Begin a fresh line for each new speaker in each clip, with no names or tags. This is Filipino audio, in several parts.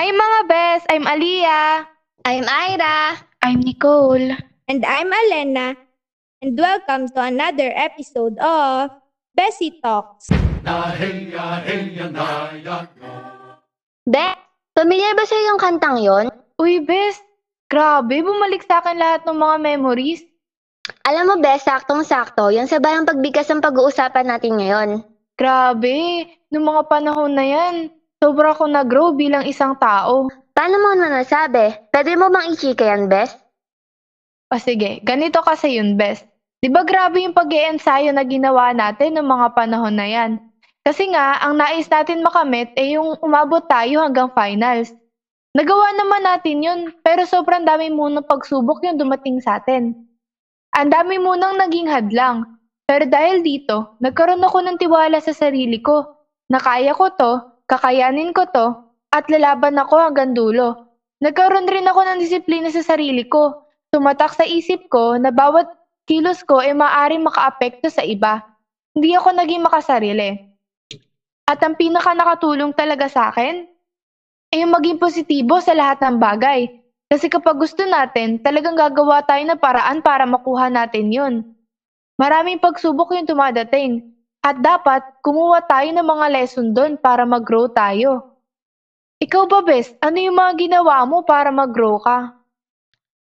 Hi mga best! I'm Aliyah.
I'm Ira.
I'm Nicole.
And I'm Alena. And welcome to another episode of Bessie Talks.
Be, familiar ba sa'yo yung kantang yon?
Uy best! Grabe, bumalik sa akin lahat ng mga memories.
Alam mo, Be, saktong-sakto, yung sa bayang pagbigkas ang pag-uusapan natin ngayon.
Grabe, nung mga panahon na yan, sobra akong nag-grow bilang isang tao.
Paano mo na nasabi? Pwede mo bang i-chika yan, Bes?
O sige, ganito kasi yun best. Di ba grabe yung pag ensayo na ginawa natin ng mga panahon na yan? Kasi nga, ang nais natin makamit ay yung umabot tayo hanggang finals. Nagawa naman natin yun, pero sobrang dami munang pagsubok yung dumating sa atin. Ang dami munang naging hadlang. Pero dahil dito, nagkaroon ako ng tiwala sa sarili ko. Na kaya ko to, kakayanin ko to, at lalaban ako hanggang dulo. Nagkaroon rin ako ng disiplina sa sarili ko. Tumatak sa isip ko na bawat kilos ko ay maaaring makaapekto sa iba. Hindi ako naging makasarili. At ang pinaka nakatulong talaga sa akin ay yung maging positibo sa lahat ng bagay. Kasi kapag gusto natin, talagang gagawa tayo ng paraan para makuha natin yun. Maraming pagsubok yung tumadating. At dapat, kumuha tayo ng mga lesson doon para mag-grow tayo. Ikaw ba, Bes? Ano yung mga ginawa mo para mag-grow ka?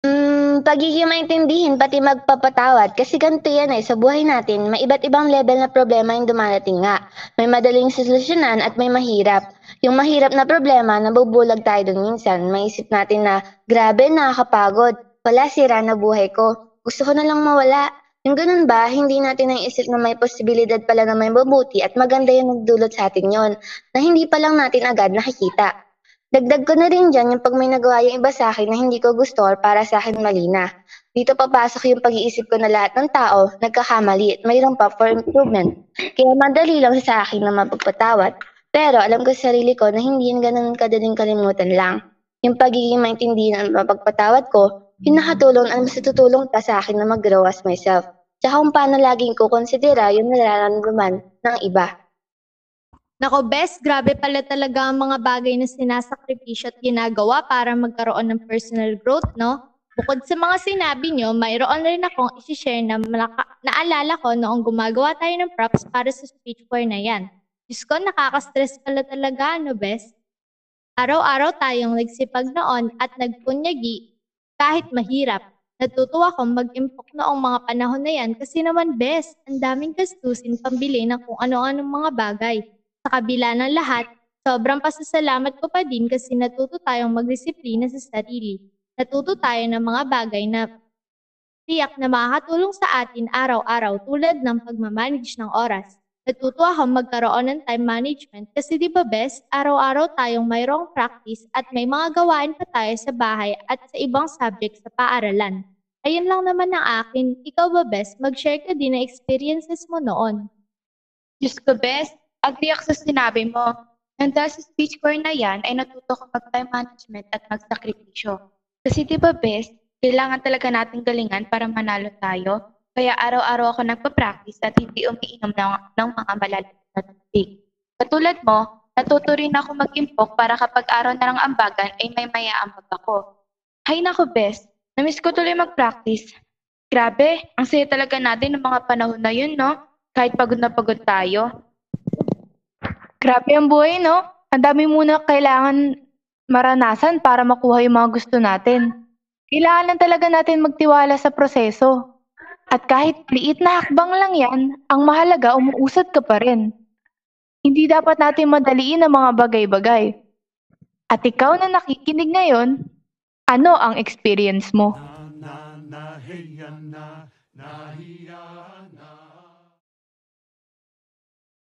Hmm, pagiging maintindihin pati magpapatawad kasi ganito yan eh, sa buhay natin, may iba't ibang level na problema yung dumarating nga. May madaling solusyonan at may mahirap. Yung mahirap na problema, nabubulag tayo dun minsan. Maisip natin na, grabe, nakakapagod. Wala, sira na buhay ko. Gusto ko na lang mawala. Yung ganun ba, hindi natin naisip na may posibilidad pala na may mabuti at maganda yung nagdulot sa atin yon na hindi pa lang natin agad nakikita. Dagdag ko na rin dyan yung pag may nagawa yung iba sa akin na hindi ko gusto or para sa akin mali na. Dito papasok yung pag-iisip ko na lahat ng tao nagkakamali at mayroon pa for improvement. Kaya madali lang sa akin na mapagpatawad. Pero alam ko sa sarili ko na hindi yan ganun kadaling kalimutan lang. Yung pagiging maintindihan at mapagpatawad ko, yung nakatulong at mas tutulong pa sa akin na mag-grow as myself. Tsaka kung paano laging ko konsidera yung nararamdaman ng iba.
Nako, best, grabe pala talaga ang mga bagay na sinasakripisyo at ginagawa para magkaroon ng personal growth, no? Bukod sa mga sinabi nyo, mayroon rin akong isi-share na malaka- naalala ko noong gumagawa tayo ng props para sa speech core na yan. Diyos ko, nakaka-stress pala talaga, no, best? Araw-araw tayong nagsipag noon at nagpunyagi kahit mahirap. Natutuwa akong mag-impok noong mga panahon na yan kasi naman best, ang daming gastusin pambili ng kung ano-anong mga bagay. Sa kabila ng lahat, sobrang pasasalamat ko pa din kasi natuto tayong magdisiplina sa sarili. Natuto tayo ng mga bagay na tiyak na makakatulong sa atin araw-araw tulad ng pagmamanage ng oras. Natuto akong magkaroon ng time management kasi di ba best, araw-araw tayong mayroong practice at may mga gawain pa tayo sa bahay at sa ibang subject sa paaralan. Ayun lang naman ang akin. Ikaw ba best, mag-share ka din ng experiences mo noon.
Diyos ko, Bes, agree ako sa sinabi mo. And dahil sa speech core na yan, ay natuto ko mag-time management at magsakripisyo. Kasi di ba, Bes, kailangan talaga nating galingan para manalo tayo. Kaya araw-araw ako nagpa-practice at hindi umiinom ng, ng mga malalim na tubig. Katulad mo, natuto rin ako mag-impok para kapag araw na ng ambagan ay may mayaambag ako. Hay nako, Bes, namiss ko tuloy mag-practice. Grabe, ang saya talaga natin ng mga panahon na yun, no? Kahit pagod na pagod tayo. Grabe ang buhay, no? Ang dami muna kailangan maranasan para makuha yung mga gusto natin. Kailangan lang talaga natin magtiwala sa proseso. At kahit liit na hakbang lang yan, ang mahalaga umuusad ka pa rin. Hindi dapat natin madaliin ang mga bagay-bagay. At ikaw na nakikinig ngayon, ano ang experience mo?
na na hey na na hi na